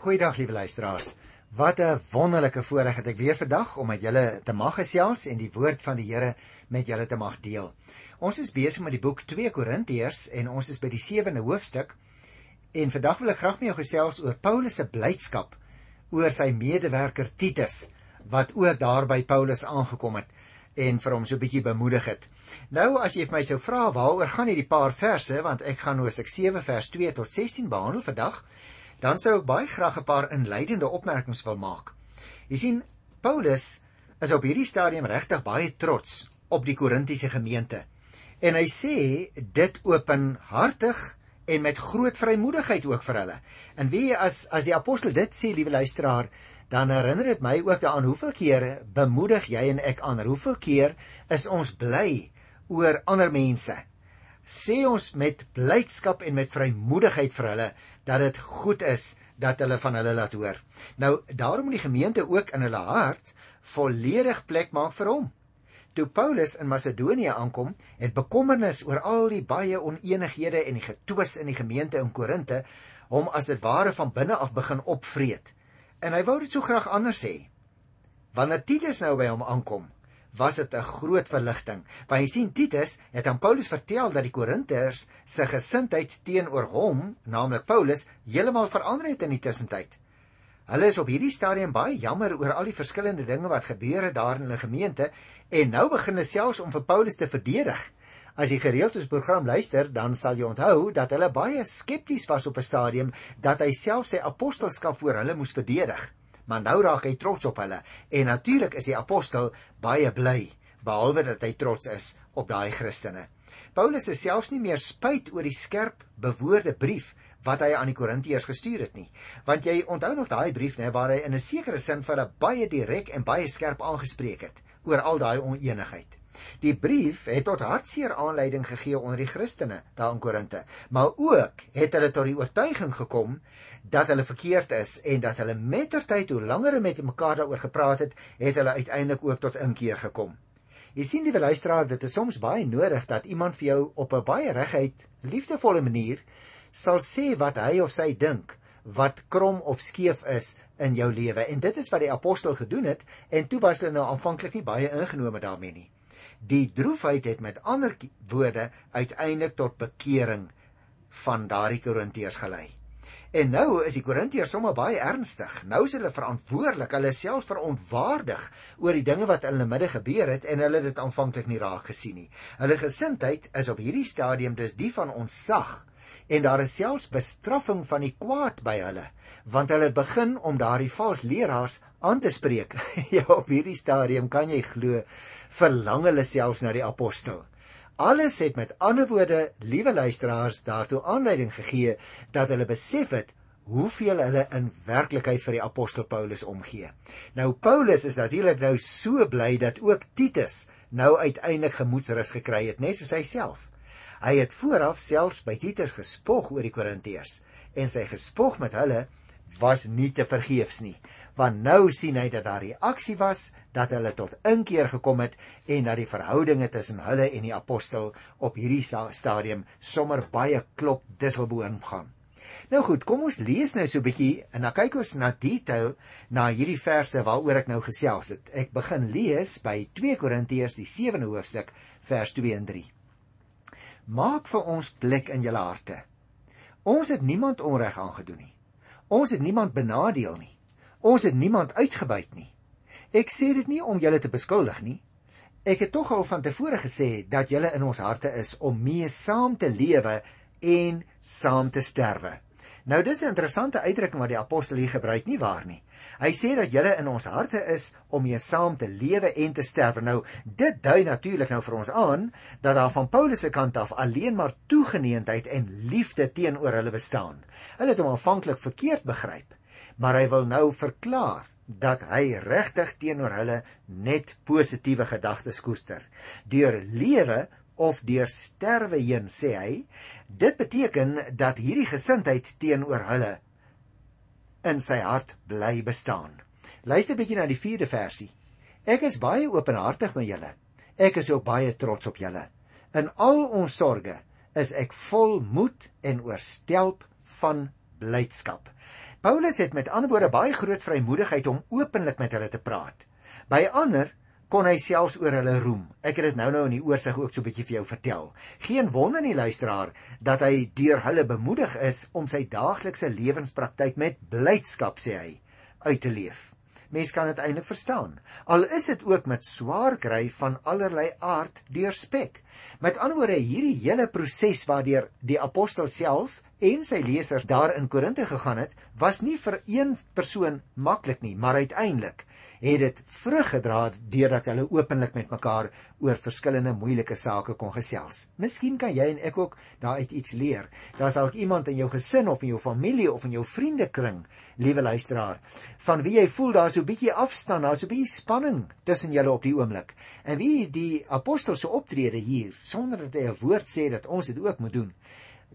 Goeiedag liewe luisteraars. Wat 'n wonderlike voorreg het ek weer vandag om met julle te mag gesels en die woord van die Here met julle te mag deel. Ons is besig met die boek 2 Korintiërs en ons is by die 7de hoofstuk. En vandag wil ek graag met jou gesels oor Paulus se blydskap oor sy medewerker Titus wat ook daar by Paulus aangekom het en vir hom so 'n bietjie bemoedig het. Nou as jy vir my sou vra waaroor gaan hierdie paar verse want ek gaan Hosea 7 vers 2 tot 16 behandel vandag dan sou ek baie graag 'n paar inleidende opmerkings wil maak. Jy sien, Paulus is op hierdie stadium regtig baie trots op die Korintiese gemeente. En hy sê dit openhartig en met groot vrymoedigheid ook vir hulle. En wie as as die apostel dit sê, liewe luisteraar, dan herinner dit my ook daaraan hoeveel kere bemoedig jy en ek ander? Hoeveel keer is ons bly oor ander mense? Sê ons met blydskap en met vrymoedigheid vir hulle dat dit goed is dat hulle van hulle laat hoor. Nou daarom moet die gemeente ook in hulle hart volledig plek maak vir hom. Toe Paulus in Macedonië aankom, het bekommernis oor al die baie oneenighede en die getwis in die gemeente in Korinte hom as dit ware van binne af begin opvreet. En hy wou dit so graag anders hê. Wanneer Titus nou by hom aankom, was dit 'n groot verligting. Want jy sien Titus het aan Paulus vertel dat die Korinteërs se gesindheid teenoor hom, naamlik Paulus, heeltemal verander het in die tussentyd. Hulle is op hierdie stadium baie jammer oor al die verskillende dinge wat gebeur het daar in hulle gemeente en nou begin hulle selfs om vir Paulus te verdedig. As jy gereeld ons program luister, dan sal jy onthou dat hulle baie skepties was op 'n stadium dat hy self sy apostelskap voor hulle moes verdedig maar nou raak hy trots op hulle en natuurlik is die apostel baie bly behalwe dat hy trots is op daai Christene. Paulus is selfs nie meer spyt oor die skerp bewoorde brief wat hy aan die Korintiërs gestuur het nie. Want jy onthou nog daai brief nê waar hy in 'n sekere sin vir hulle baie direk en baie skerp aangespreek het oor al daai oneenigheid. Die brief het tot hartseer aanleiding gegee onder die Christene daar in Korinte, maar ook het hulle tot die oortuiging gekom dat hulle verkeerd is en dat hulle mettertyd hoe langer hulle met mekaar daaroor gepraat het, het hulle uiteindelik ook tot inkeer gekom. Jy sien die luisteraar, dit is soms baie nodig dat iemand vir jou op 'n baie reguit, liefdevolle manier sal sê wat hy of sy dink, wat krom of skeef is in jou lewe. En dit is wat die apostel gedoen het en toe was hulle nou aanvanklik nie baie ingenome daarmee nie. Die droefheid het met ander woorde uiteindelik tot bekering van daardie Korintiërs gelei. En nou is die Korintiërs sommer baie ernstig. Nou is hulle verantwoordelik, hulle self verontwaardig oor die dinge wat in hulle midde gebeur het en hulle het dit aanvanklik nie raak gesien nie. Hulle gesindheid is op hierdie stadium dus die van ontsag en daar is selfs bestraffing van die kwaad by hulle want hulle begin om daardie vals leraars aan te spreek. ja, op hierdie stadium kan jy glo verlang hulle selfs na die apostel. Alles het met ander woorde, liewe luisteraars, daartoe aanleiding gegee dat hulle besef het hoeveel hulle in werklikheid vir die apostel Paulus omgee. Nou Paulus is natuurlik nou so bly dat ook Titus nou uiteindelik gemoedsrus gekry het, net soos hy self. Hy het vooraf selfs by Titus gespog oor die Korintiërs en sy gespog met hulle was nie te vergeefs nie want nou sien hy dat daar reaksie was dat hulle tot inkeer gekom het en dat die verhoudinge tussen hulle en die apostel op hierdie stadium sommer baie klop disselboom gaan. Nou goed, kom ons lees nou so 'n bietjie en dan kyk ons na detail na hierdie verse waaroor ek nou gesels het. Ek begin lees by 2 Korintiërs die 7de hoofstuk vers 2 en 3. Maak vir ons plek in julle harte. Ons het niemand onreg aangedoen nie. Ons het niemand benadeel nie. Ons het niemand uitgebuit nie. Ek sê dit nie om julle te beskuldig nie. Ek het tog al van tevore gesê dat julle in ons harte is om mee saam te lewe en saam te sterwe. Nou dis 'n interessante uitdrukking wat die apostel hier gebruik nie waar nie. Hy sê dat julle in ons harte is om mee saam te lewe en te sterwe. Nou dit dui natuurlik nou vir ons aan dat daar van Paulus se kant af alleen maar toegeneentheid en liefde teenoor hulle bestaan. Hulle het hom aanvanklik verkeerd begryp maar hy wil nou verklaar dat hy regtig teenoor hulle net positiewe gedagtes koester. Deur lewe of deur sterwe heen sê hy, dit beteken dat hierdie gesindheid teenoor hulle in sy hart bly bestaan. Luister bietjie na die 4de versie. Ek is baie openhartig met julle. Ek is ook baie trots op julle. In al ons sorges is ek vol moed en oorstelp van blydskap. Paulus het met ander woorde baie groot vrymoedigheid om openlik met hulle te praat. By ander kon hy selfs oor hulle roem. Ek het dit nou-nou in die oorsig ook so 'n bietjie vir jou vertel. Geen wonder nie luisteraar dat hy deur hulle bemoedig is om sy daaglikse lewenspraktyk met blydskap sê hy uit te leef. Mens kan dit eintlik verstaan. Al is dit ook met swaar kry van allerlei aard deurspek. Met ander woorde, hierdie hele proses waardeur die apostel self en sy lesers daar in Korinte gegaan het, was nie vir een persoon maklik nie, maar uiteindelik het dit vrug gedra deurdat hulle openlik met mekaar oor verskillende moeilike sake kon gesels. Miskien kan jy en ek ook daaruit iets leer. Daar's dalk iemand in jou gesin of in jou familie of in jou vriendekring, liewe luisteraar, van wie jy voel daar's so 'n bietjie afstand, daar's so 'n bietjie spanning tussen julle op die oomblik. En wie die apostel se optrede hier, sonder dat hy 'n woord sê dat ons dit ook moet doen,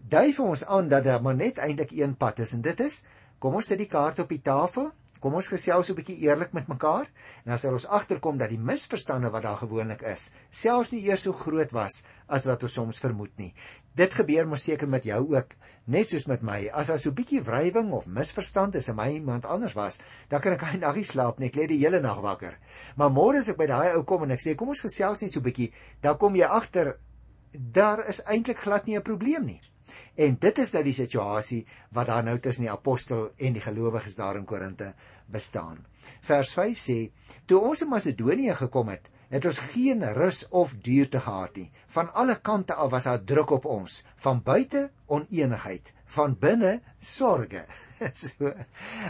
dui vir ons aan dat daar maar net eintlik een pad is en dit is kom ons sit die kaart op die tafel Kom ons gesels 'n bietjie eerlik met mekaar en dan sal ons agterkom dat die misverstande wat daar gewoonlik is, selfs nie eers so groot was as wat ons soms vermoed nie. Dit gebeur mos seker met jou ook, net soos met my. As daar so 'n bietjie wrywing of misverstand is en my iemand anders was, dan kan ek hy naggie slaap nie. Ek lê die hele nag wakker. Maar môre as ek by daai ou kom en ek sê kom ons gesels net so 'n bietjie, dan kom jy agter daar is eintlik glad nie 'n probleem nie. En dit is nou die situasie wat daar nou tussen die apostel en die gelowiges daar in Korinte bestaan. Vers 5 sê: "Toe ons in Macedonië gekom het, het ons geen rus of duurte gehad nie. Van alle kante af was daar druk op ons, van buite oneenigheid, van binne sorge." so,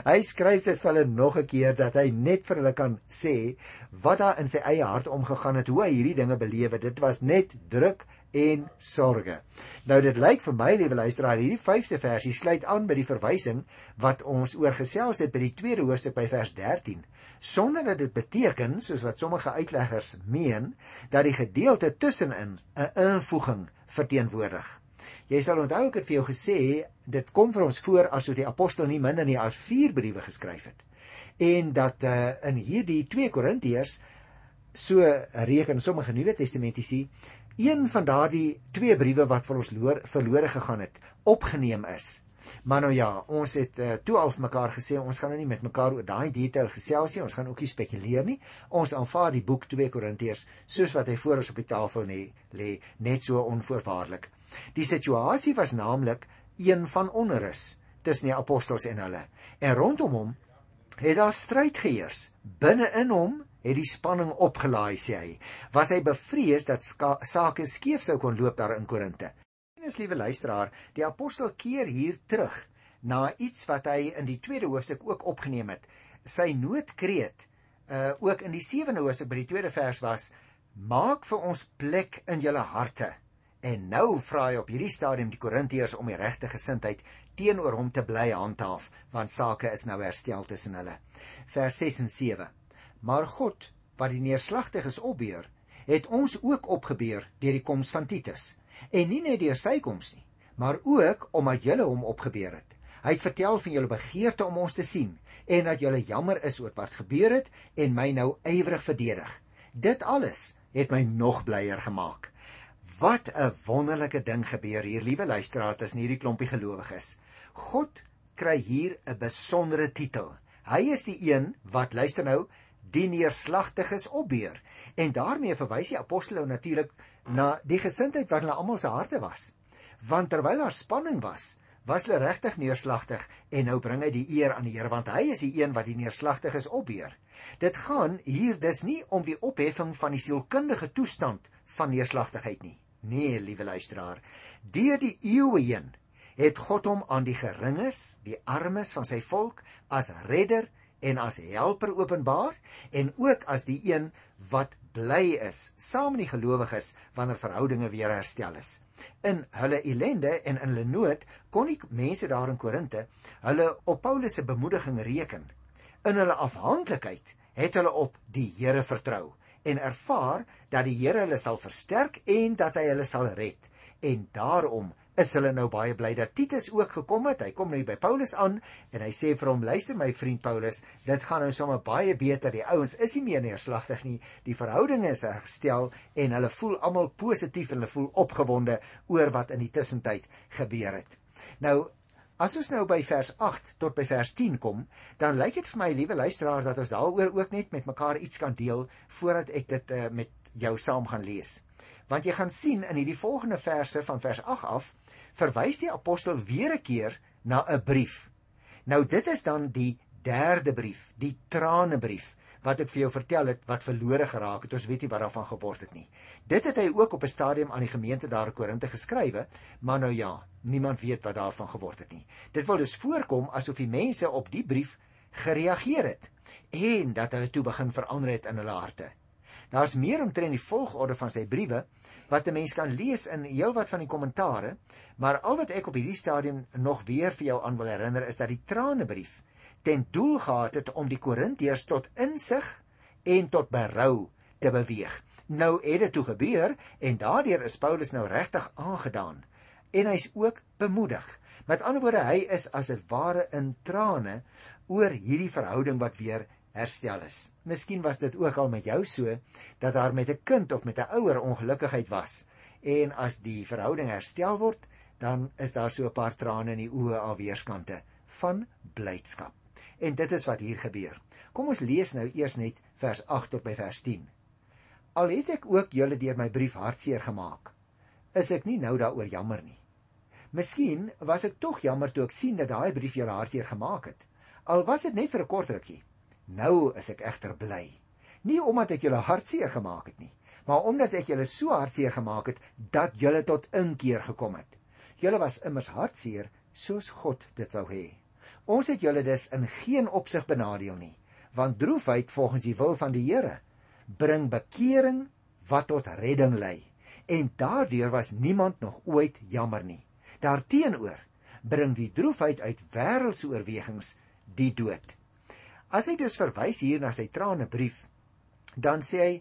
hy skryf dit vir hulle nog 'n keer dat hy net vir hulle kan sê wat daar in sy eie hart omgegaan het, hoe hy hierdie dinge beleef het. Dit was net druk en sorge. Nou dit lyk vir my liewe luisteraar hierdie 5de versie sluit aan by die verwysing wat ons oor gesels het by die tweede hoofstuk by vers 13 sonder dat dit beteken soos wat sommige uitleggers meen dat die gedeelte tussenin 'n invoeging verteenwoordig. Jy sal onthou ek het vir jou gesê dit kom vir ons voor asof die apostel nie minder nie as 4 briewe geskryf het en dat uh, in hierdie 2 Korintiërs so reken sommige Nuwe Testamentiese een van daardie twee briewe wat vir ons loor, verlore gegaan het, opgeneem is. Maar nou ja, ons het uh, toe al vir mekaar gesê ons gaan nou nie met mekaar oor daai detail gesels nie, ons gaan ook nie spekuleer nie. Ons aanvaar die boek 2 Korintiërs soos wat hy voor ons op die tafel lê, lê net so onvoorwaardelik. Die situasie was naamlik een van onrus tussen die apostels en hulle. En rondom hom het daar stryd geheers. Binne in hom het die spanning opgelaai sê hy. Was hy bevrees dat sake skeef sou kon loop daar in Korinte. En as liewe luisteraar, die apostel keer hier terug na iets wat hy in die tweede hoofstuk ook opgeneem het. Sy noodkreet uh ook in die sewende hoofstuk by die tweede vers was: Maak vir ons plek in julle harte. En nou vra hy op hierdie stadium die Korintiërs om die regte gesindheid teenoor hom te bly handhaaf, want sake is nou herstel tussen hulle. Vers 6 en 7. Maar God, wat die neerslagtiges opbeur, het ons ook opgebeur deur die koms van Titus. En nie net deur sy koms nie, maar ook omdat julle hom opgebeur het. Hy het vertel van julle begeerte om ons te sien en dat julle jammer is oor wat gebeur het en my nou ywerig verdedig. Dit alles het my nog blyer gemaak. Wat 'n wonderlike ding gebeur hier, liewe luisteraars, as hierdie klompie gelowiges. God kry hier 'n besondere titel. Hy is die een wat luister nou die neerslagtiges opbeur. En daarmee verwys die apostel nou natuurlik na die gesindheid wat hulle almal se harte was. Want terwyl daar spanning was, was hulle regtig neerslagtig en nou bring hy die eer aan die Here want hy is die een wat die neerslagtiges opbeur. Dit gaan hier dus nie om die opheffing van die sielkundige toestand van neerslagtigheid nie. Nee, liewe luisteraar, deur die eeue heen het God hom aan die geringes, die armes van sy volk as redder en as helper openbaar en ook as die een wat bly is saam met die gelowiges wanneer verhoudinge weer herstel is. In hulle ellende en in hulle nood kon die mense daar in Korinte hulle op Paulus se bemoediging reken. In hulle afhanklikheid het hulle op die Here vertrou en ervaar dat die Here hulle sal versterk en dat hy hulle sal red. En daarom is hulle nou baie bly dat Titus ook gekom het. Hy kom nou by Paulus aan en hy sê vir hom: "Luister my vriend Paulus, dit gaan nou sommer baie beter. Die ouens is nie meer neerslagtig nie. Die verhoudinge is herstel en hulle voel almal positief en hulle voel opgewonde oor wat in die tussentyd gebeur het." Nou As ons nou by vers 8 tot by vers 10 kom, dan lyk dit vir my, liewe luisteraar, dat ons daaroor ook net met mekaar iets kan deel voordat ek dit uh, met jou saam gaan lees. Want jy gaan sien in hierdie volgende verse van vers 8 af, verwys die apostel weer 'n keer na 'n brief. Nou dit is dan die derde brief, die tranebrief wat ek vir jou vertel het wat verlore geraak het. Ons weet nie wat daarvan geword het nie. Dit het hy ook op 'n stadium aan die gemeente daar in Korinte geskrywe, maar nou ja, niemand weet wat daarvan geword het nie. Dit wil dus voorkom asof die mense op die brief gereageer het en dat hulle toe begin verander het in hulle harte. Daar's meer omtrent die volgorde van sy briewe wat 'n mens kan lees in heelwat van die kommentare, maar al wat ek op hierdie stadium nog weer vir jou aan wil herinner is dat die tranebrief ten doel gehad het om die Korintiërs tot insig en tot berou te beweeg. Nou het dit toe gebeur en daardeur is Paulus nou regtig aangedaan en hy's ook bemoedig. Met ander woorde, hy is as 'n ware in trane oor hierdie verhouding wat weer herstel is. Miskien was dit ook al met jou so dat daar met 'n kind of met 'n ouer ongelukkigheid was en as die verhouding herstel word, dan is daar so 'n paar trane in die oë al weerskante van blydskap. En dit is wat hier gebeur. Kom ons lees nou eers net vers 8 tot by vers 10. Al het ek ook julle deur my brief hartseer gemaak, is ek nie nou daaroor jammer nie. Miskien was ek tog jammer toe ek sien dat daai brief julle hartseer gemaak het. Al was dit net vir 'n kort rukkie. Nou is ek egter bly. Nie omdat ek julle hartseer gemaak het nie, maar omdat ek julle so hartseer gemaak het dat julle tot inkeer gekom het. Julle was immers hartseer soos God dit wou hê. Ons het julle dus in geen opsig benadeel nie, want droefheid volgens die wil van die Here bring bekering wat tot redding lei, en daardeur was niemand nog ooit jammer nie. Daarteenoor bring die droefheid uit wêreldse oorwegings die dood. As hy dus verwys hier na sy trane brief, dan sê hy: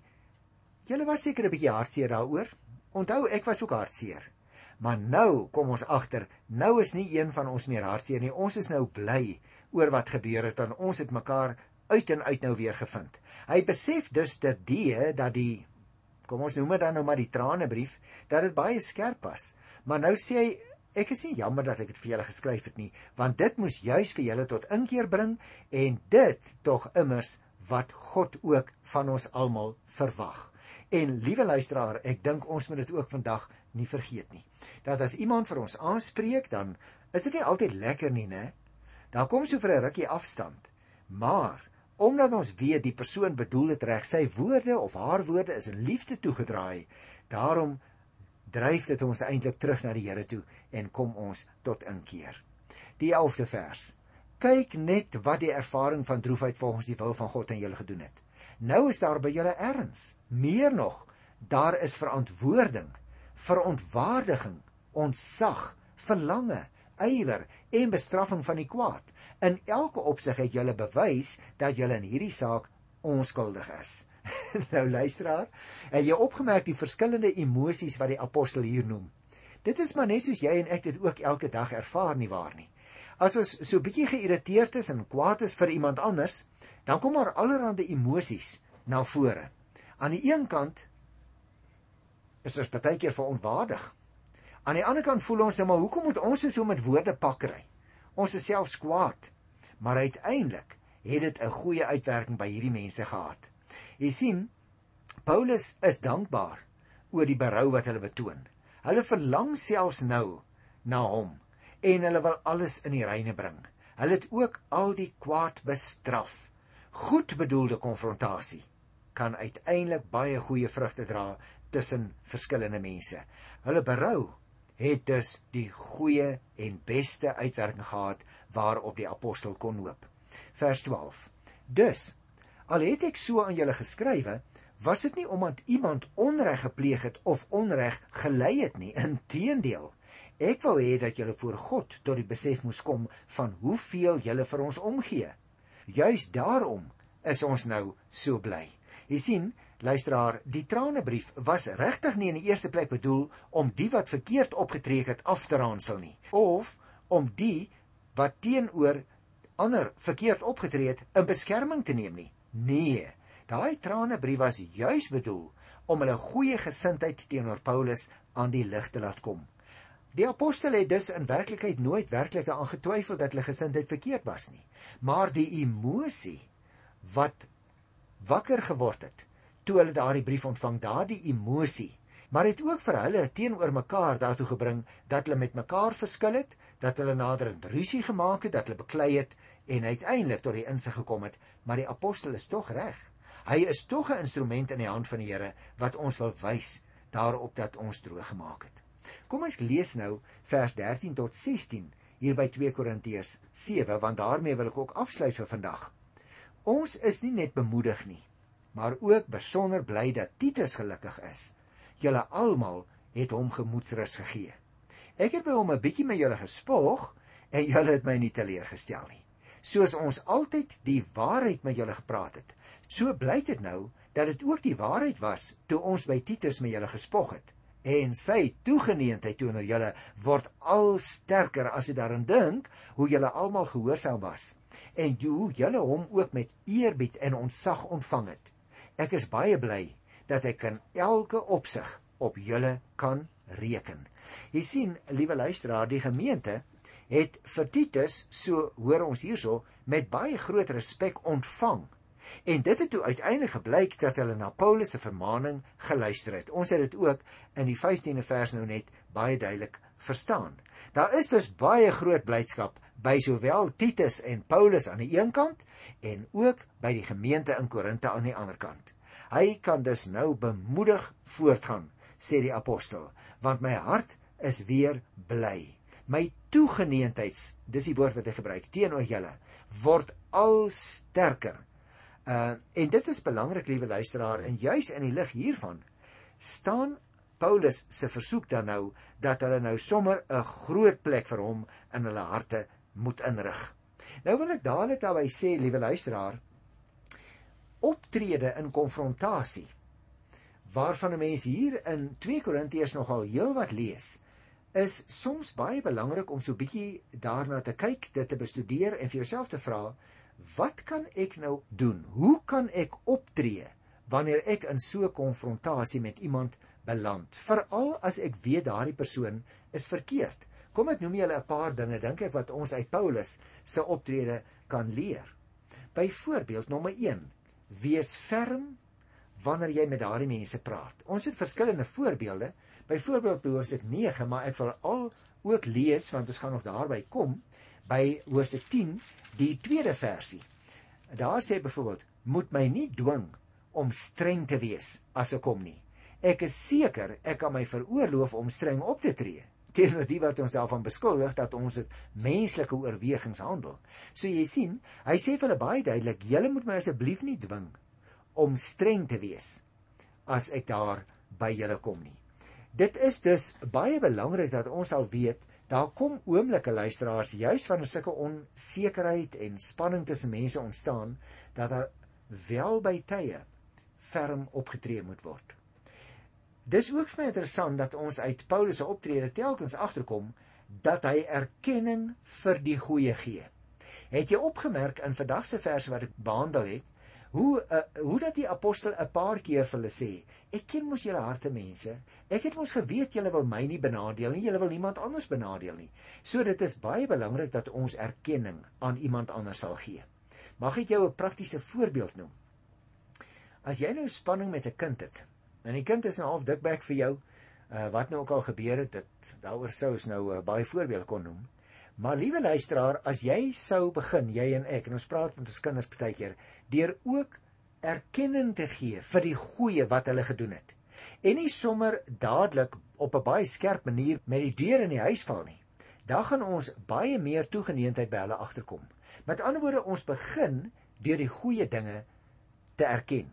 "Julle was seker 'n bietjie hartseer daaroor. Onthou, ek was ook hartseer. Maar nou kom ons agter, nou is nie een van ons meer hartseer nie. Ons is nou bly oor wat gebeur het en ons het mekaar uit en uit nou weer gevind. Hy besef dus dat die dat die kom ons noem dit dan nou maar die tranebrief dat dit baie skerp was. Maar nou sê hy ek is nie jammer dat ek dit vir julle geskryf het nie, want dit moes juis vir julle tot inkeer bring en dit tog immers wat God ook van ons almal verwag. En liewe luisteraar, ek dink ons moet dit ook vandag nie vergeet nie. Dat as iemand vir ons aanspreek, dan is dit nie altyd lekker nie, né? Daar kom so vir 'n rukkie afstand. Maar omdat ons weet die persoon bedoel dit reg, sy woorde of haar woorde is in liefde toegedraai, daarom dryf dit ons eintlik terug na die Here toe en kom ons tot inkeer. Die 11de vers. Kyk net wat die ervaring van droefheid volgens die wil van God aan julle gedoen het. Nou is daar by julle erns. Meer nog, daar is verantwoording verontwaardiging, ontsag, verlange, ywer en bestraffing van die kwaad. In elke opsig het julle bewys dat julle in hierdie saak onskuldig is. nou luisteraar, het jy opgemerk die verskillende emosies wat die apostel hier noem? Dit is maar net soos jy en ek dit ook elke dag ervaar nie waar nie. As ons so bietjie geïrriteerd is en kwaad is vir iemand anders, dan kom maar allerlei emosies na vore. Aan die een kant is ons baie keer verontwaardig. Aan die ander kant voel ons net maar hoekom moet ons so met woorde pakry? Ons is selfs kwaad. Maar uiteindelik het dit 'n goeie uitwerking by hierdie mense gehad. Jy sien, Paulus is dankbaar oor die berou wat hulle betoon. Hulle verlang selfs nou na hom en hulle wil alles in die reine bring. Hulle het ook al die kwaad bestraf. Goed bedoelde konfrontasie kan uiteindelik baie goeie vrugte dra tussen verskillende mense. Hulle berou het dus die goeie en beste uitwerking gehad waarop die apostel kon hoop. Vers 12. Dus al het ek so aan julle geskrywe, was dit nie omdat iemand onreg gepleeg het of onreg gelei het nie, inteendeel. Ek wou hê dat julle voor God tot die besef moes kom van hoeveel julle vir ons omgee. Juis daarom is ons nou so bly. Jy sien, Luisteraar, die tranebrief was regtig nie in die eerste plek bedoel om die wat verkeerd opgetree het af te raansel nie of om die wat teenoor ander verkeerd opgetree het in beskerming te neem nie. Nee, daai tranebrief was juis bedoel om hulle goeie gesindheid teenoor Paulus aan die lig te laat kom. Die apostel het dus in werklikheid nooit werklik daaraan getwyfel dat hulle gesindheid verkeerd was nie. Maar die emosie wat wakker geword het toe hulle daardie brief ontvang, daardie emosie, maar het ook vir hulle teenoor mekaar daartoe gebring dat hulle met mekaar verskil het, dat hulle naderend rusie gemaak het, dat hulle beklei het en uiteindelik tot die insig gekom het, maar die apostel is tog reg. Hy is tog 'n instrument in die hand van die Here wat ons wil wys daarop dat ons droog gemaak het. Kom ons lees nou vers 13 tot 16 hier by 2 Korintiërs 7 want daarmee wil ek ook afsluit vir vandag. Ons is nie net bemoedig nie, maar ook besonder bly dat Titus gelukkig is. Julle almal het hom gemoedsrus gegee. Ek het by hom 'n bietjie met julle gespog en julle het my nie teleurgestel nie. Soos ons altyd die waarheid met julle gepraat het, so blyk dit nou dat dit ook die waarheid was toe ons by Titus met julle gespog het. En sy toegeneentheid teenoor julle word al sterker as jy daaraan dink hoe julle almal gehoorsaam was en hoe julle hom ook met eerbied en ontzag ontvang het. Ek is baie bly dat ek in elke opsig op julle kan reken. Jy sien, liewe luisteraar, die gemeente het vir Titus, so hoor ons hierso, met baie groot respek ontvang. En dit het toe uiteindelik gebleik dat hulle na Paulus se vermaaning geluister het. Ons het dit ook in die 15de vers nou net baie duidelik verstaan. Daar is dus baie groot blydskap by sowel Titus en Paulus aan die een kant en ook by die gemeente in Korinte aan die ander kant. Hy kan dus nou bemoedig voortgaan, sê die apostel, want my hart is weer bly. My toegeneendheids, dis die woord wat hy gebruik teenoor julle, word al sterker. Uh en dit is belangrik, liewe luisteraar, en juis in die lig hiervan staan Paulus se versoek dan nou dat hulle nou sommer 'n groot plek vir hom in hulle harte moet inrig. Nou wil ek dadelik daarby sê, liewe luisteraar, optrede in konfrontasie waarvan 'n mens hier in 2 Korintiërs nogal heelwat lees, is soms baie belangrik om so bietjie daarna te kyk, dit te bestudeer en vir jouself te vra, wat kan ek nou doen? Hoe kan ek optree wanneer ek in so 'n konfrontasie met iemand beland? Veral as ek weet daardie persoon is verkeerd. Kom ek noem julle 'n paar dinge dink ek wat ons uit Paulus se optrede kan leer. Byvoorbeeld nommer 1: Wees ferm wanneer jy met daardie mense praat. Ons het verskillende voorbeelde. Byvoorbeeld by Hoofstuk 9, maar ek wil al ook lees want ons gaan nog daarby kom by Hoofstuk 10, die tweede versie. Daar sê byvoorbeeld: "Moet my nie dwing om streng te wees as ek kom nie. Ek is seker ek kan my veroorloof om streng op te tree." teenoor die wat ons daarvan beskuldig dat ons dit menslike oorwegings handel. So jy sien, hy sê vir hulle baie duidelik, julle moet my asseblief nie dwing om streng te wees as ek daar by julle kom nie. Dit is dus baie belangrik dat ons al weet daar kom oomblikke luisteraars juis 'n sulke onsekerheid en spanning tussen mense ontstaan dat daar wel by tye ferm opgetree moet word. Dis ook vir my interessant dat ons uit Paulus se optrede telkens agterkom dat hy erkenning vir die goeie gee. Het jy opgemerk in vandag se verse wat ek behandel het, hoe uh, hoe dat die apostel 'n paar keer vir hulle sê, ek ken mos julle harte mense. Ek het mos geweet julle wil my nie benadeel nie, julle wil niemand anders benadeel nie. So dit is baie belangrik dat ons erkenning aan iemand anders sal gee. Mag ek jou 'n praktiese voorbeeld noem? As jy nou spanning met 'n kind het, En die kind is nou half dikbek vir jou. Uh wat nou ook al gebeur het, dit daaroor sou ons nou uh, baie voorbeelde kon noem. Maar liewe luisteraar, as jy sou begin, jy en ek, en ons praat met ons kinders partykeer, deur ook erkenning te gee vir die goeie wat hulle gedoen het. En nie sommer dadelik op 'n baie skerp manier met die deur in die huis val nie. Dan gaan ons baie meer toegeneentheid by hulle agterkom. Met ander woorde, ons begin deur die goeie dinge te erken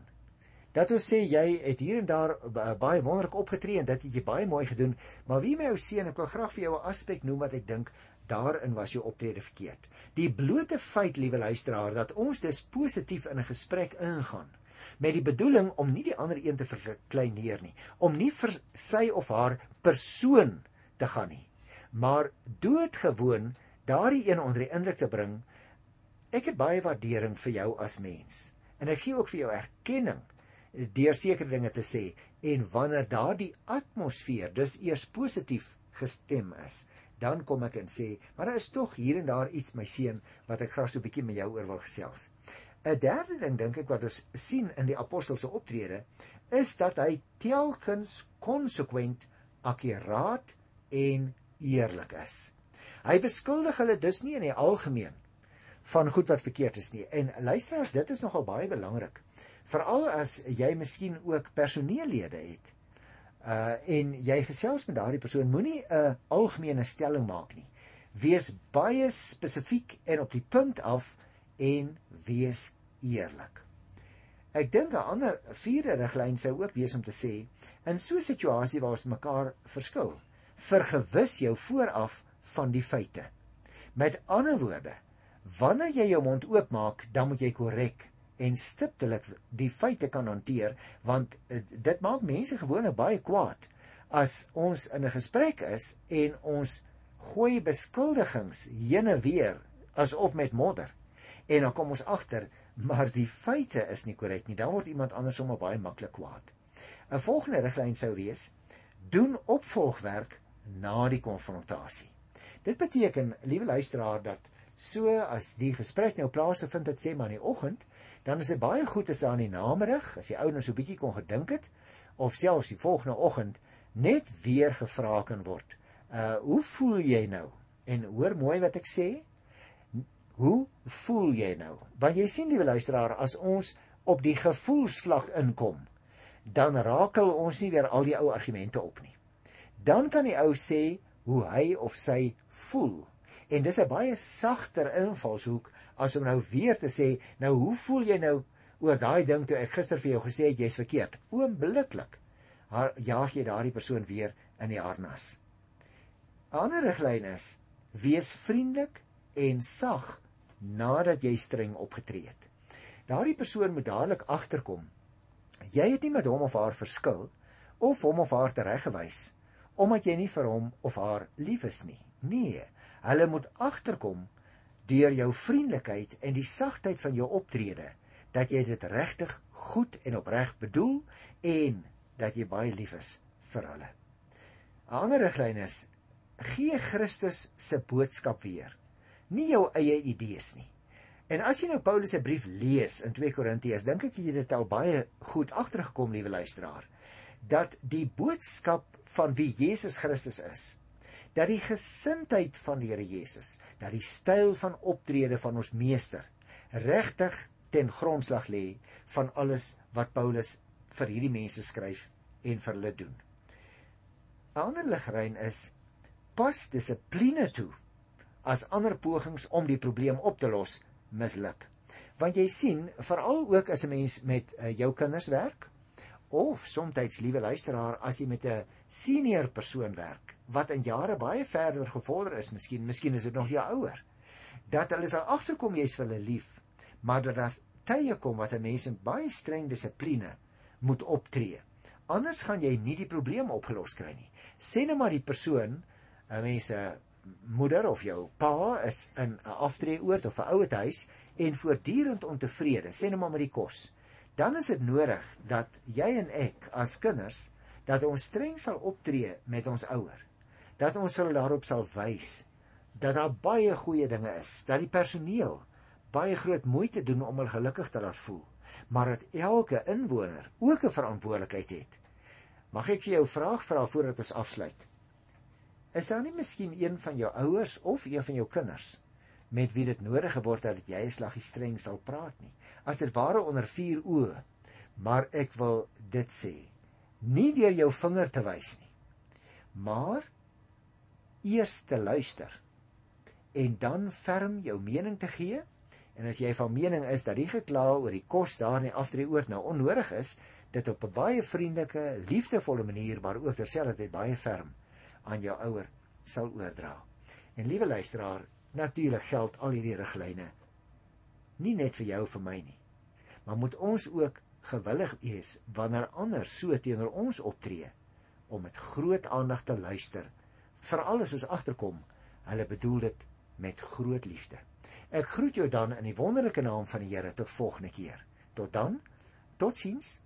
dat ons sê jy het hier en daar baie wonderlik opgetree en dit het jy baie mooi gedoen, maar wie my ou seun, ek wil graag vir jou 'n aspek noem wat ek dink daarin was jou optrede verkeerd. Die blote feit, liewe luisteraar, dat ons dus positief in 'n gesprek ingaan met die bedoeling om nie die ander een te verkleineer nie, om nie vir sy of haar persoon te gaan nie, maar doodgewoon daardie een onder die indruk te bring. Ek het baie waardering vir jou as mens en ek gee ook vir jou erkenning deur sekere dinge te sê en wanneer daardie atmosfeer dis eers positief gestem is, dan kom ek en sê, maar daar is tog hier en daar iets my seun wat ek graag so 'n bietjie met jou oor wil gesels. 'n Derde ding dink ek wat ons sien in die apostel se optrede is dat hy telkens konsekwent akkuraat en eerlik is. Hy beskuldig hulle dus nie in die algemeen van goed wat verkeerd is nie. En luisteraars, dit is nogal baie belangrik. Veral as jy miskien ook personeellede het uh en jy gesels met daardie persoon moenie 'n algemene stelling maak nie. Wees baie spesifiek en op die punt af en wees eerlik. Ek dink 'n ander vierde riglyn sou ook wees om te sê in so 'n situasie waar ons mekaar verskil, vergewis jou vooraf van die feite. Met ander woorde, wanneer jy jou mond oopmaak, dan moet jy korrek en stiptelik die feite kan hanteer want uh, dit maak mense gewoonlik baie kwaad as ons in 'n gesprek is en ons gooi beskuldigings heen en weer asof met modder en dan kom ons agter maar die feite is nie korrek nie dan word iemand anders sommer baie maklik kwaad. 'n Volgende riglyn sou wees: doen opvolgwerk na die konfrontasie. Dit beteken, liewe luisteraar, dat so as die gesprek nou plaasvind dit sê maar in die oggend, dan is dit baie goed as daar in die namiddag, as die ou nou so bietjie kon gedink het of selfs die volgende oggend net weer gevra kan word. Uh hoe voel jy nou? En hoor mooi wat ek sê. Hoe voel jy nou? Want jy sien liewe luisteraar, as ons op die gevoelsvlak inkom, dan rakel ons nie weer al die ou argumente op nie. Dan kan die ou sê hoe hy of sy voel. En dis 'n baie sagter invalshoek as om nou weer te sê, nou hoe voel jy nou oor daai ding toe ek gister vir jou gesê het jy's verkeerd? Oombliklik. Jaag jy daardie persoon weer in die harnas. 'n Ander riglyn is: wees vriendelik en sag nadat jy streng opgetree het. Daardie persoon moet dadelik agterkom. Jy het nie met hom of haar verskil of hom of haar tereggewys omdat jy nie vir hom of haar lief is nie. Nee, hulle moet agterkom deur jou vriendelikheid en die sagtheid van jou optrede dat jy dit regtig goed en opreg bedoel en dat jy baie lief is vir hulle. 'n Ander riglyn is gee Christus se boodskap weer, nie jou eie idees nie. En as jy nou Paulus se brief lees in 2 Korintiërs, dink ek jy het al baie goed agtergekom, liewe luisteraar, dat die boodskap van wie Jesus Christus is, dat die gesindheid van die Here Jesus, dat die styl van optrede van ons meester regtig ten grondslag lê van alles wat Paulus vir hierdie mense skryf en vir hulle doen. 'n Ander ligryn is pas dissipline toe as ander pogings om die probleem op te los misluk. Want jy sien, veral ook as 'n mens met uh, jou kinders werk, of soms liewe luisteraar as jy met 'n senior persoon werk wat in jare baie verder gevorder is miskien miskien is dit nog jou ouer dat hulle sal agterkom jy's vir hulle lief maar dat daar tye kom wat 'n mens in baie streng dissipline moet optree. Anders gaan jy nie die probleem opgelos kry nie. Sê net maar die persoon 'n mens se moeder of jou pa is in 'n aftreeoord of 'n ouete huis en voortdurend ontevrede. Sê net maar met die kos dan is dit nodig dat jy en ek as kinders dat ons streng sal optree met ons ouer. Dat ons hulle daarop sal wys dat daar baie goeie dinge is, dat die personeel baie groot moeite doen om hulle gelukkig te laat voel, maar dat elke inwoner ook 'n verantwoordelikheid het. Mag ek vir jou 'n vraag vra voordat ons afsluit? Is daar nie miskien een van jou ouers of een van jou kinders met wie dit nodig geword het dat jy 'n slaggie streng sal praat nie. As dit ware onder vier oë. Maar ek wil dit sê, nie deur jou vinger te wys nie, maar eers te luister en dan ferm jou mening te gee. En as jy van mening is dat die gekla oor die kos daar in die aftreeoord nou onnodig is, dit op 'n baie vriendelike, liefdevolle manier maar ook terselfdertyd baie ferm aan jou ouer sal oordra. En liewe luisteraar, Natuurlik geld al hierdie riglyne nie net vir jou vir my nie. Maar moet ons ook gewillig wees wanneer ander so teenoor ons optree om met groot aandag te luister, veral as ons agterkom hulle bedoel dit met groot liefde. Ek groet jou dan in die wonderlike naam van die Here tot volgende keer. Tot dan. Totsiens.